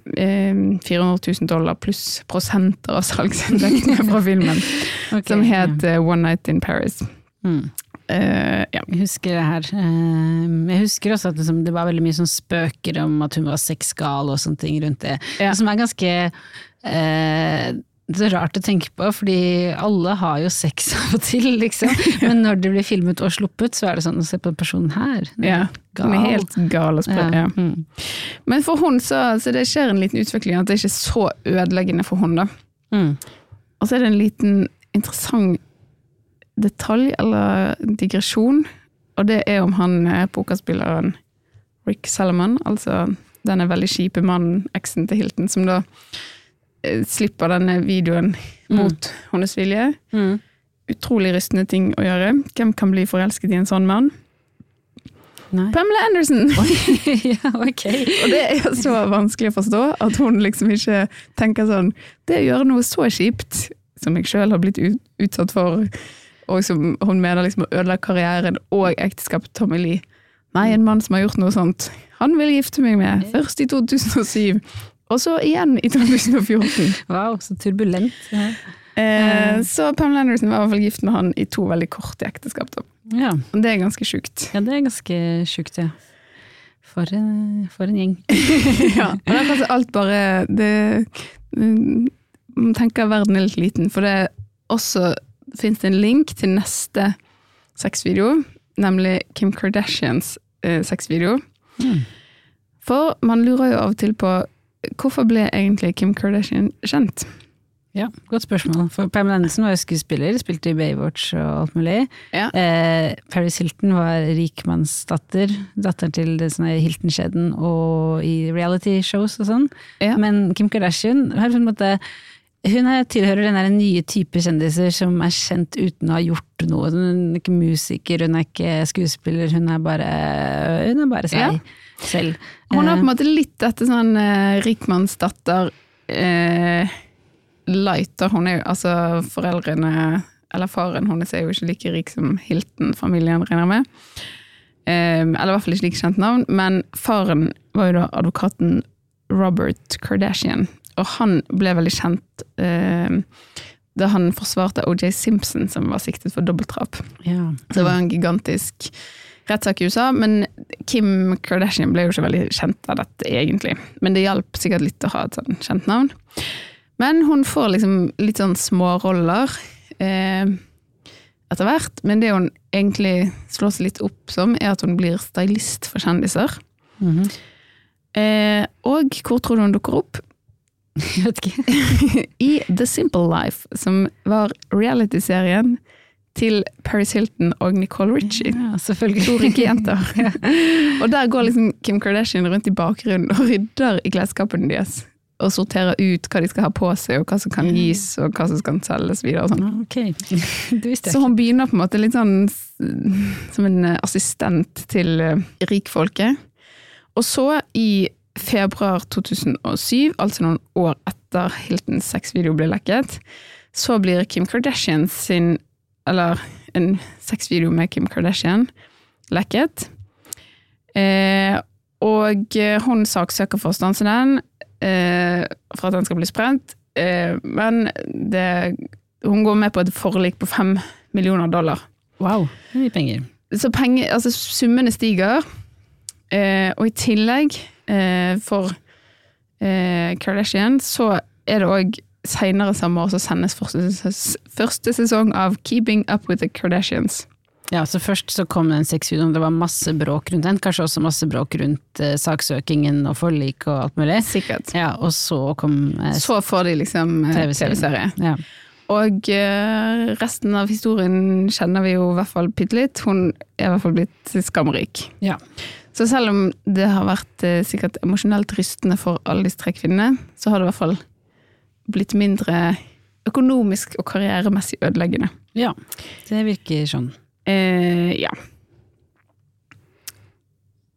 400 000 dollar pluss prosenter av salgsinntektene fra filmen, okay, som het ja. One Night in Paris. Mm. Uh, ja. Jeg husker det her. Uh, Jeg husker også at liksom, det var veldig mye sånn spøker om at hun var sexgal og sånne ting rundt det. Ja. Som er ganske eh, det er rart å tenke på, fordi alle har jo sex av og til, liksom. Men når det blir filmet og sluppet, så er det sånn å se på personen her. den er gal. Den er helt gal sprø. Ja. Mm. Men for hun så, så det skjer en liten utvikling, at det ikke er så ødeleggende for hun da. Mm. Og så er det en liten interessant detalj, eller digresjon, og det er om han eh, pokerspilleren Rick Salomon, altså denne veldig kjipe mannen, eksen til Hilton, som da slipper denne videoen mot hennes vilje. Mm. Utrolig rystende ting å gjøre. Hvem kan bli forelsket i en sånn mann? Nei. Pamela Anderson! ja, ok. Og det er så vanskelig å forstå at hun liksom ikke tenker sånn Det å gjøre noe så kjipt, som jeg sjøl har blitt utsatt for, og som hun mener liksom å ødelagt karrieren og ekteskapet til Tommy Lee Nei, en mann som har gjort noe sånt, han vil gifte meg med. Først i 2007, og så igjen i 2014. Wow, så turbulent. Ja. Eh, så Pamela Anderson var i hvert fall gift med han i to veldig korte ekteskap. Ja. Og det er ganske sjukt. ja, det er ganske sjukt, ja. For en, for en gjeng. ja, og det er kanskje alt bare det, mm, Man tenker verden er litt liten, for det også fins det en link til neste sexvideo, nemlig Kim Kardashians eh, sexvideo. Mm. For man lurer jo av og til på hvorfor ble egentlig Kim Kardashian kjent? Ja, godt spørsmål. For Pamela Andersen var jo skuespiller, spilte i Baywatch og alt mulig. Ja. Eh, Paris Hilton var rikmannsdatter, datteren til Hilton-skjeden og i reality-shows og sånn. Ja. Men Kim Kardashian har på en måte hun er, tilhører den nye type kjendiser som er kjent uten å ha gjort noe. Hun er ikke musiker, hun er ikke skuespiller, hun er bare, hun er bare seg Ja. Selv. Hun har Eh, på en måte litt dette sånn eh, rikmannsdatter eh, lighter. Hun er jo altså foreldrene Eller faren hennes er jo ikke like rik som Hilton-familien, regner med. Eh, eller i hvert fall ikke like kjent navn. Men faren var jo da advokaten Robert Kardashian. Og han ble veldig kjent eh, da han forsvarte OJ Simpson, som var siktet for dobbeltdrap. ja. Så det var en gigantisk rettssak i USA, men Kim Kardashian ble jo ikke veldig kjent av dette, egentlig. Men det hjalp sikkert litt å ha et sånn kjent navn. Men hun får liksom litt sånn småroller eh, etter hvert. Men det hun egentlig slår seg litt opp som, er at hun blir stylist for kjendiser. Mhm. Eh, og hvor tror du hun dukker opp? Jeg vet ikke. I The Simple Life, som var realityserien til Paris Hilton og Nicole Ritchie. Ja, selvfølgelig. To rike jenter. og der går liksom Kim Kardashian rundt i bakgrunnen og rydder i klesskapene deres. Og sorterer ut hva de skal ha på seg, og hva som kan gis, og hva som skal selges videre. og sånn. Ok, det Så hun begynner på en måte litt sånn som en eh, assistent til eh, rikfolket. Og så, i februar 2007, altså noen år etter Hiltons sexvideo ble lekket, så blir Kim Kardashian sin Eller en sexvideo med Kim Kardashian lekket. Eh, og hun saksøker for å stanse den, eh, for at den skal bli sprent. Eh, men det, hun går med på et forlik på fem millioner dollar. Wow, det er mye penger. Så penger, altså summene stiger, eh, og i tillegg, eh, for eh, Kardashian, så er det òg seinere samme år så sendes første, sesong av Keeping Up With The Kardashians. Ja, så først så kom den sexvideoen, det var masse bråk rundt den, kanskje også masse bråk rundt eh, saksøkingen og forlik og alt mulig. Sikkert. Ja, og så kom eh, Så får de liksom eh. TV-serie. Ja. Og eh, resten av historien kjenner vi jo i hvert fall bitte litt. Hun er i hvert fall blitt skamrik. ja. Så selv om det har vært eh, sikkert emosjonelt rystende for alle disse tre kvinnene, så har det i hvert fall blitt mindre økonomisk og karrieremessig ødeleggende. ja, det virker sånn. Eh, ja.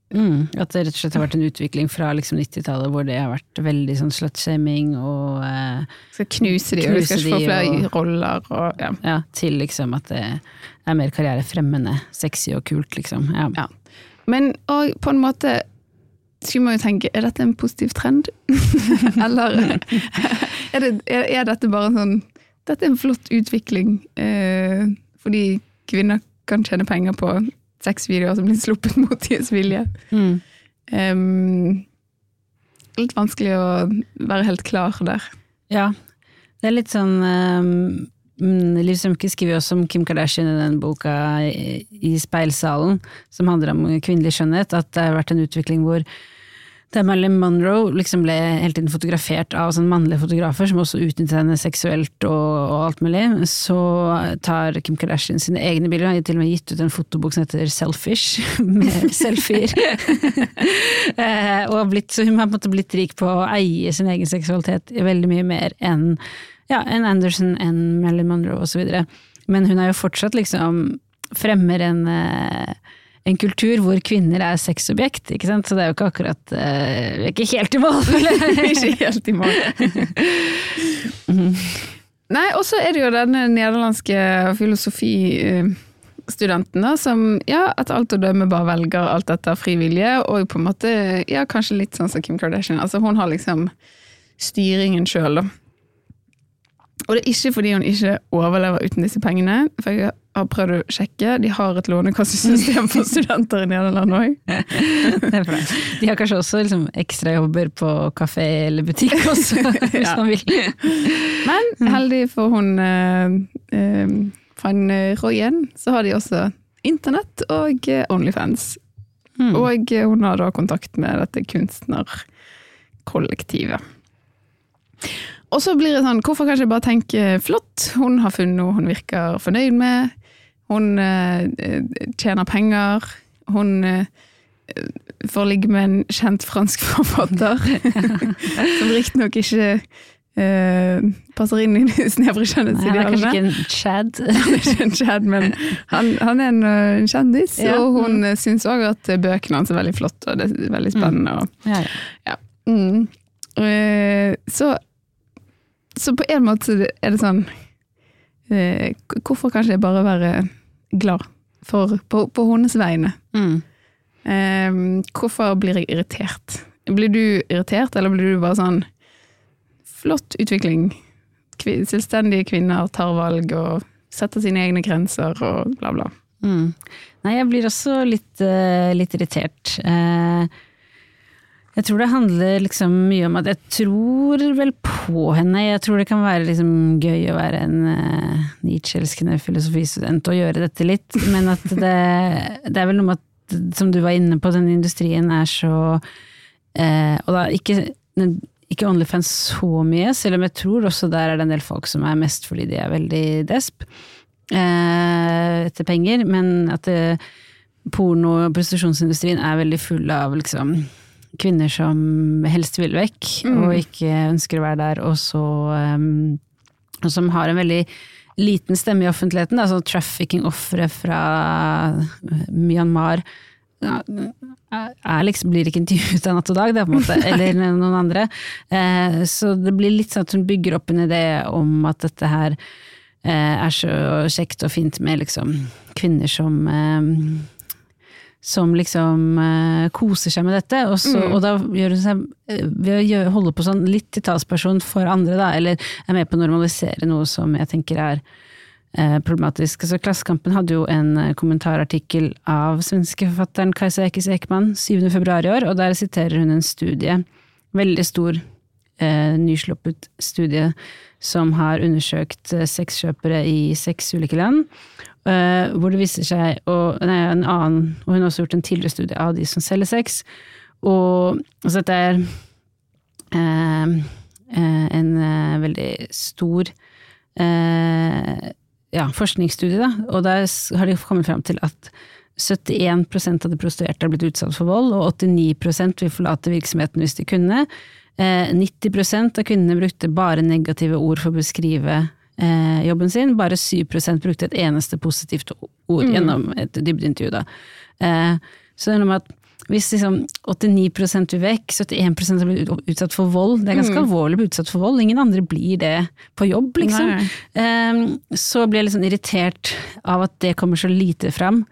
Mm, at det rett og slett har vært en utvikling fra liksom 90-tallet hvor det har vært veldig sånn slutshaming og eh, Skal knuse de, og de skal ikke få flere og- roller og ja. ja, til liksom at det er mer karrierefremmende, sexy og kult, liksom. Ja. Ja. Men og på en måte skulle man jo tenke, er dette en positiv trend? Eller er, det, er, er dette bare en sånn Dette er en flott utvikling eh, fordi kvinner kan tjene penger på sexvideoer som blir sluppet mot deres vilje. Mm. Um, litt vanskelig å være helt klar der. Ja, det er litt sånn um, Liv Strømke skriver også om Kim Kardashian i den boka i, i Speilsalen, som handler om kvinnelig skjønnhet, at det har vært en utvikling hvor da Marilyn Monroe liksom ble hele tiden fotografert av sånne mannlige fotografer som også utnyttet henne seksuelt og, og alt mulig, så tar Kim Kardashian sine egne bilder, hun har til og med gitt ut en fotobok som heter Selfish, med selfier. Eh, og blitt, så hun har på en måte blitt rik på å eie sin egen seksualitet veldig mye mer enn ja, enn Anderson, enn Marilyn Monroe osv. Men hun er jo fortsatt liksom fremmer en, eh, en kultur hvor kvinner er sexobjekt, ikke sant? så det er jo ikke akkurat eh, Vi er ikke helt i mål, føler jeg. ikke helt i mål. Nei, og så er det jo denne nederlandske filosofistudenten da, som ja, etter alt å dømme bare velger alt dette av fri vilje, og på en måte, ja, kanskje litt sånn som Kim Kardashian. Altså hun har liksom styringen sjøl, da. Og det er ikke fordi hun ikke overlever uten disse pengene, for jeg har prøvd å sjekke. De har et lånekassesystem for studenter i Nederland òg. De har kanskje også liksom, ekstrajobber på kafé eller butikk også, hvis Ja. man vil. Men heldig for hun eh, eh, van Royen, så har de også internett og eh, Onlyfans. Mm. Og eh, hun har da kontakt med dette kunstnerkollektivet. Og så blir det sånn, hvorfor kan ikke bare tenke flott, hun har funnet noe hun virker fornøyd med. Hun eh, tjener penger. Hun eh, får ligge med en kjent fransk forfatter. som riktignok ikke eh, passer inn i de snevre kjønnhetsidealene. Han er kanskje ikke en chad. han er ikke en chad, men han, han er en, eh, en kjendis. Ja, Og hun mm. syns òg at bøkene hans er veldig flotte, og det er veldig spennende. Og, Ja, ja. ja. Mm. Eh, så, så på en måte er det sånn eh, Hvorfor kan ikke bare være glad for, på, på hennes vegne? Mm. Eh, hvorfor blir jeg irritert? Blir du irritert, eller blir du bare sånn Flott utvikling. Kvin, selvstendige kvinner tar valg og setter sine egne grenser og bla, bla. Mm. Nei, jeg blir også litt, eh, litt irritert. Eh, jeg tror det handler liksom mye om at jeg tror vel på henne. Jeg tror det kan være liksom gøy å være en uh, Nietzsche-elskende filosofistudent og gjøre dette litt, men at det, det er vel noe med at, som du var inne på, denne industrien er så uh, Og da ikke, ikke OnlyFans så mye, selv om jeg tror også der er det en del folk som er mest fordi de er veldig desp uh, etter penger, men at porno- og prostitusjonsindustrien er veldig full av liksom kvinner som helst vil vekk, og ikke ønsker å være der, og så um, og som har en veldig liten stemme i offentligheten, altså trafficking-ofre fra Myanmar. Ja, er liksom, blir ikke intervjuet av Natt og Dag, det, på en måte, eller noen andre. Eh, så det blir litt sånn at hun bygger opp en idé om at dette her eh, er så kjekt og fint med liksom kvinner som eh, som liksom uh, koser seg med dette, og, så, og da gjør hun seg eh, ved å holde på sånn litt til talsperson for andre, da, eller er med på å normalisere noe som jeg tenker er uh, problematisk. Altså, Klassekampen hadde jo en uh, kommentarartikkel av svenske forfatteren Kajsa Ekis Ekman 7. februar i år, og der siterer hun en studie, veldig stor, nysluppet studie, som har undersøkt eh, sexkjøpere i seks ulike land. eh, hvor det viser seg, og, nei, en annen, og hun har også gjort en tidligere studie av de som selger sex, og altså dette er eh, eh, en eh, veldig stor eh, ja, forskningsstudie, da, og der har de kommet fram til at 71% av de prostituerte har blitt utsatt for vold, og 89 vil forlate virksomheten hvis de kunne. Eh, 90% av kvinnene brukte bare negative ord for å beskrive eh, jobben sin, bare 7% brukte et eneste positivt ord gjennom et dybdeintervju. Da. Eh, så det er noe med at hvis liksom 89 vil vekk, 71% har blitt utsatt for vold, det er ganske alvorlig å bli utsatt for vold, ingen andre blir det på jobb, liksom. Eh, så blir jeg litt sånn irritert av at det kommer så lite fram,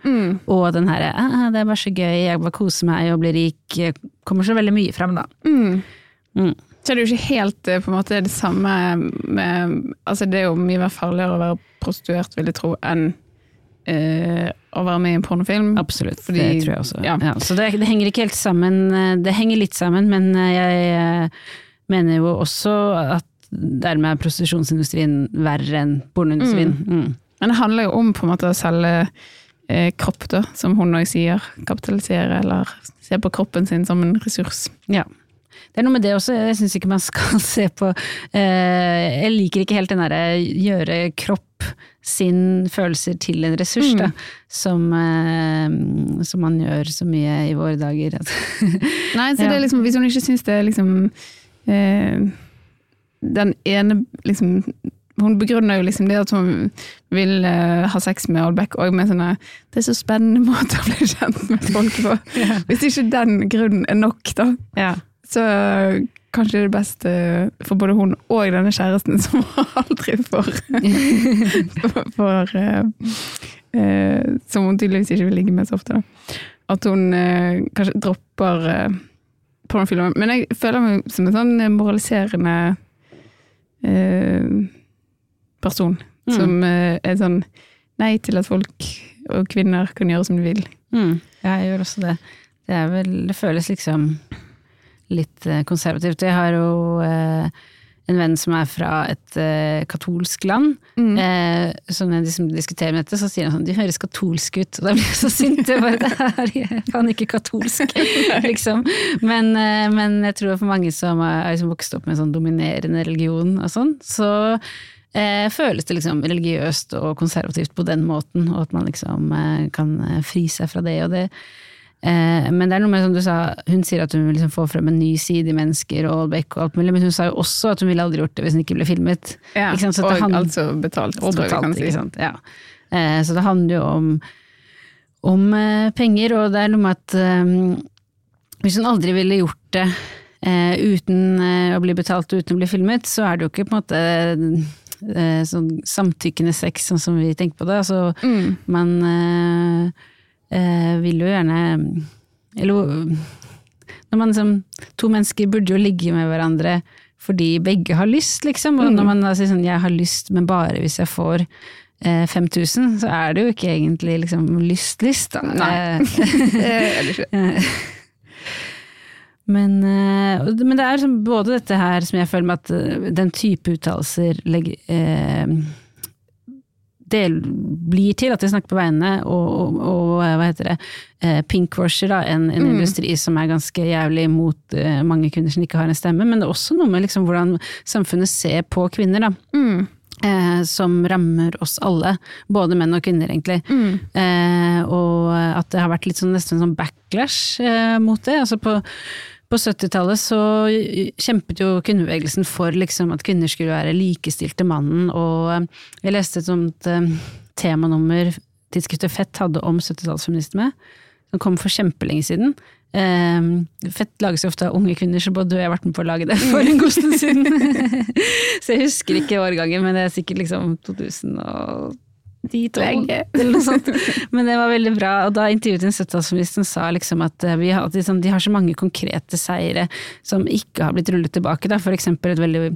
og den her ah, 'det er bare så gøy, jeg bare koser meg og blir rik', eh, kommer så veldig mye fram, da. Mm. Mm. Så er det jo ikke helt eh, på en måte det samme med Altså det er jo mye mer farligere å være prostituert, vil jeg tro, enn eh, å være med i en pornofilm. Absolutt, Fordi- det tror jeg også. ja. Ja. så det, det henger ikke helt sammen, eh, det henger litt sammen, men jeg mener jo også at dermed er prostitusjonsindustrien verre enn pornoindustrien. Mm. Men det handler jo om på en måte å selge eh, kropp, da, som hun òg sier. Kapitalisere, eller se på kroppen sin som en ressurs. Ja. Det er noe med det også, jeg syns ikke man skal se på eh, Jeg liker ikke helt den derre gjøre kropp sin følelser til en ressurs, da. Som, eh, som man gjør så mye i våre dager. Nei, så det er liksom, Hvis hun ikke syns det er liksom eh, Den ene liksom Hun begrunner jo liksom det at hun vil uh, ha sex med Olbæk og med sånne Det er så spennende måter å bli kjent med folk på. yeah. Hvis ikke den grunnen er nok, da, ja. Så kanskje det er best eh, for både hun og denne kjæresten, som aldri får for, uh, uh, Som hun tydeligvis ikke vil ligge med så ofte. Da. At hun uh, kanskje dropper uh, pornofilmer. Men jeg føler meg som en sånn moraliserende eh, person. Mm. Som er sånn nei til at folk og kvinner kan gjøre som de vil. Mm, ja, jeg gjør også det. Det, vel, det føles liksom litt eh, konservativt. Jeg har jo eh, en venn som er fra et uh, katolsk land. Mm. Eh, så når de liksom diskuterer med dette, så sier han sånn 'de høres katolsk ut', og da blir jeg så sint. Jeg bare 'det er faen ikke katolsk', liksom. Men, men, jeg tror for mange som har liksom vokst opp med en sånn dominerende religion og sånn, så føles det liksom religiøst og konservativt på den måten, og at man liksom kan fri seg fra det. og det Eh, men det er noe med som du sa, hun sier at hun vil liksom få frem en ny side i mennesker og Aalbeck og alt mulig, men hun sa jo også at hun ville aldri gjort det hvis hun ikke ble filmet. Ja, og handler, altså betalt, og betalt, si. Ja. Eh, så det handler jo om, om eh, penger, og det er noe med at hvis hun aldri ville gjort det uten å bli betalt og uten å bli filmet, så er det jo ikke på en måte sånn samtykkende sex sånn som vi tenker på det. Altså, mm. man eh, vil jo gjerne Eller når man liksom To mennesker burde jo ligge med hverandre fordi begge har lyst, liksom. Og når mm. man da sier sånn 'jeg har lyst, men bare hvis jeg får eh, 5000', så er det jo ikke egentlig liksom lyst-lyst, da. Nei. er det ikke. Men, eh, men, det er liksom både dette her som jeg føler med at eh, den type uttalelser legger eh, det blir til at de snakker på vegne, og, og, og hva heter det, eh, pinkwasher, da, en, en mm. industri som er ganske jævlig mot uh, mange kvinner som ikke har en stemme. Men det er også noe med liksom hvordan samfunnet ser på kvinner, da. Mm. Eh, som rammer oss alle, både menn og kvinner, egentlig. Mm. Eh, og at det har vært litt sånn, nesten sånn backlash eh, mot det. Altså på på 70-tallet så kjempet jo kvinnebevegelsen for liksom at kvinner skulle være likestilte mannen, og eh, jeg leste et sånt uh, temanummer tidsskriftet Fett hadde om 70-tallsfeminisme, som kom for kjempelenge siden. Um, fett lages jo ofte av unge kvinner, så både du og jeg har vært med på å lage det for en god stund siden. så jeg husker ikke årgangen, men det er sikkert liksom 2000 de to, eller noe sånt. Men det var veldig bra. Og da intervjuet en 70-tallsministeren sa liksom at vi har, liksom, de har så mange konkrete seire som ikke har blitt rullet tilbake. Da. For eksempel et veldig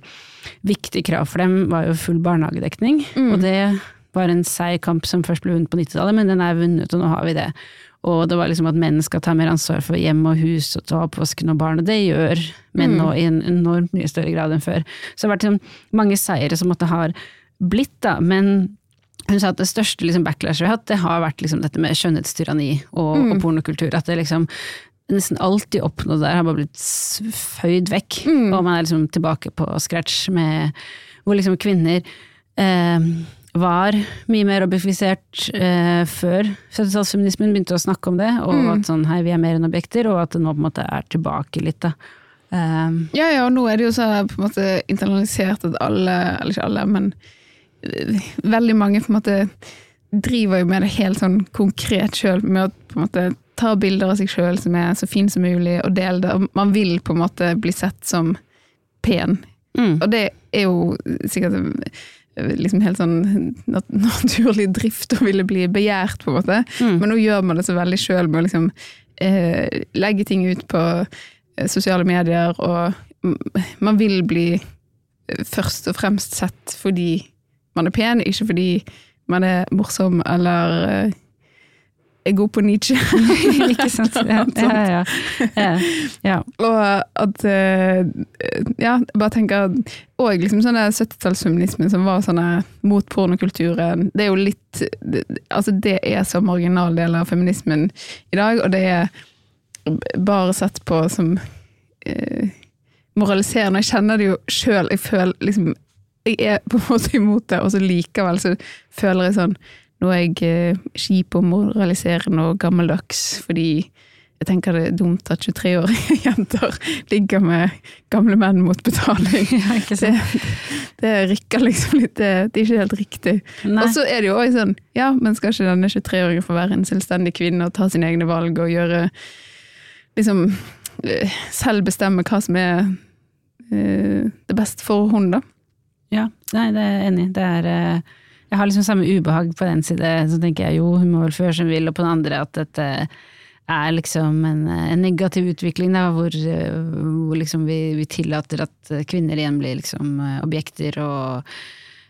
viktig krav for dem var jo full barnehagedekning. Mm. Og det var en seig kamp som først ble vunnet på 90-tallet, men den er vunnet, og nå har vi det. Og det var liksom at menn skal ta mer ansvar for hjem og hus og ta oppvasken og barn, og det gjør menn nå mm. i en enormt mye større grad enn før. Så det har vært liksom mange seire som måtte ha blitt, da, men hun sa at det største liksom, backlashet vi har hatt, det har vært liksom, dette med skjønnhetstyranni og, mm. og pornokultur. At det liksom nesten alt de oppnådde der, har bare blitt føyd vekk. Mm. Og man er liksom tilbake på scratch med hvor liksom kvinner eh, var mye mer objektifisert eh, før 70-tallsfeminismen begynte å snakke om det, og mm. at sånn hei, vi er mer enn objekter, og at det nå på en måte er tilbake litt, da. Um, ja ja, og nå er det jo så på en måte internalisert at alle, eller ikke alle, men veldig mange på en måte driver jo med det helt sånn konkret sjøl, med å på en måte ta bilder av seg sjøl som er så fin som mulig, og dele det. Man vil på en måte bli sett som pen. Mm. Og det er jo sikkert liksom helt sånn naturlig drift å ville bli begjært, på en måte. Mm. Men nå gjør man det så veldig sjøl med å liksom eh, legge ting ut på eh, sosiale medier, og man vil bli først og fremst sett fordi man er pen, ikke fordi man er morsom eller uh, er god på Nietzsche. ikke sant. Ja, ja, ja, ja. Og at uh, Ja, bare tenker Og liksom sånne 70-tallsfeminismen som var sånne mot pornokulturen. Det er jo litt Altså, det er så marginal del av feminismen i dag, og det er bare sett på som uh, moraliserende. Jeg kjenner det jo sjøl. Jeg føler liksom jeg er på en måte imot det, og så likevel så føler jeg sånn Nå er jeg eh, kjip og moraliserende og gammeldags fordi jeg tenker det er dumt at 23-årige jenter ligger med gamle menn mot betaling. Det, det, rykker liksom litt Det, det er ikke helt riktig. Og så er det jo òg sånn Ja, men skal ikke denne 23-åringen få være en selvstendig kvinne og ta sine egne valg og gjøre Liksom eh, selv bestemme hva som er uh, det beste for hun, da? Ja, nei, det er jeg enig i. Eh, Jeg har liksom samme ubehag på den side, så tenker jeg jo, hun må vel føre som vil, og på den andre at dette er liksom en, en negativ utvikling, da, hvor, hvor liksom vi, vi, tillater at kvinner igjen blir liksom objekter og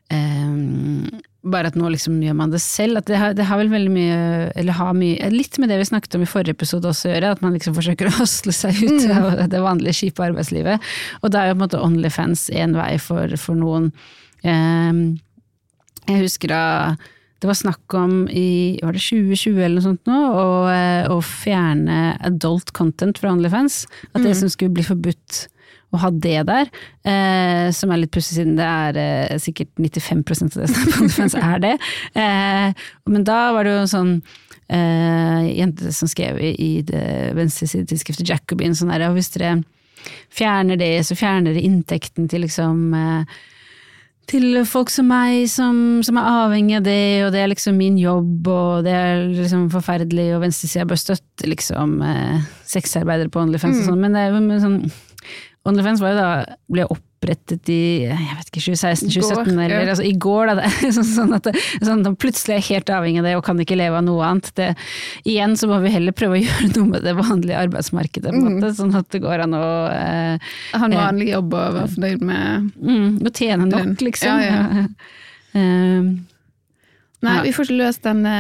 um, bare at nå liksom gjør man det selv. At det har, det har vel veldig mye, eller har mye, litt med det vi snakket om i forrige episode også å gjøre, at man liksom forsøker å hosle seg ut mm. av det vanlige kjipe arbeidslivet. Og da er jo på en måte Onlyfans en vei for, for noen. Um, jeg husker da det var snakk om i var det 2020 eller noe sånt nå, å, eh, å fjerne adult content fra Onlyfans. At det mm. som skulle bli forbudt å ha det der, eh, som er litt pussig siden det er eh, sikkert 95 av det som er OnlyFans er det. Eh, men da var det jo en sånn eh, jente som skrev i, i det venstresidetidsskriftet Jacobin sånn her, hvis dere fjerner det, så fjerner dere inntekten til liksom eh, til folk som meg, som, som, er avhengig av det, og det er liksom min jobb, og det er liksom forferdelig, og venstresida bør støtte liksom eh, sexarbeidere på OnlyFans mm. og sånn, men det er jo sånn OnlyFans var jo da, ble opprettet i jeg vet ikke, 2016-2017, eller ja. altså i går. Da, sånn, sånn at sånn at plutselig er helt avhengig av det og kan ikke leve av noe annet. Det, igjen så må vi heller prøve å gjøre noe med det vanlige arbeidsmarkedet, på en måte, mm. sånn at det går an å eh, Ha en vanlig jobb og være fornøyd med mm, Å tjene nok, liksom. Ja, ja. uh, Nei, vi får ikke løst denne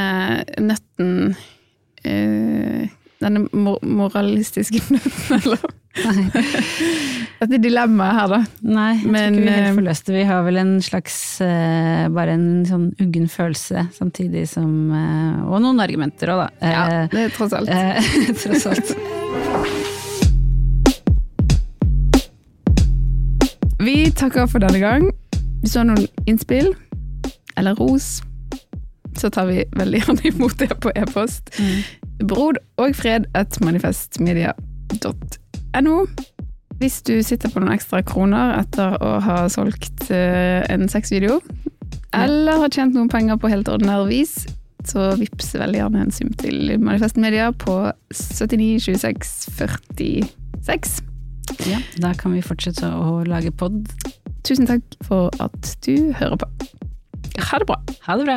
nøtten uh, Denne moralistiske nøtten, eller Dette dilemmaet her, da. Nei, jeg Men, tror ikke vi helt eh, får løst det. Vi har vel en slags uh, bare en sånn uggen følelse, samtidig som uh, Og noen argumenter òg, da. Ja, det er tross alt. tross alt. Vi takker for denne gang. Hvis du har noen innspill eller ros, så tar vi veldig gjerne imot det på e-post. Mm. Brod og fred at manifestmedia.no no. Hvis du sitter på noen ekstra kroner etter å ha solgt uh, en sexvideo, eller har tjent noen penger på helt ordinær vis, så vips veldig gjerne en sum til Manifest Media på 792646. Ja, da kan vi fortsette å lage pod. Tusen takk for at du hører på. Ha det bra. Ha det bra.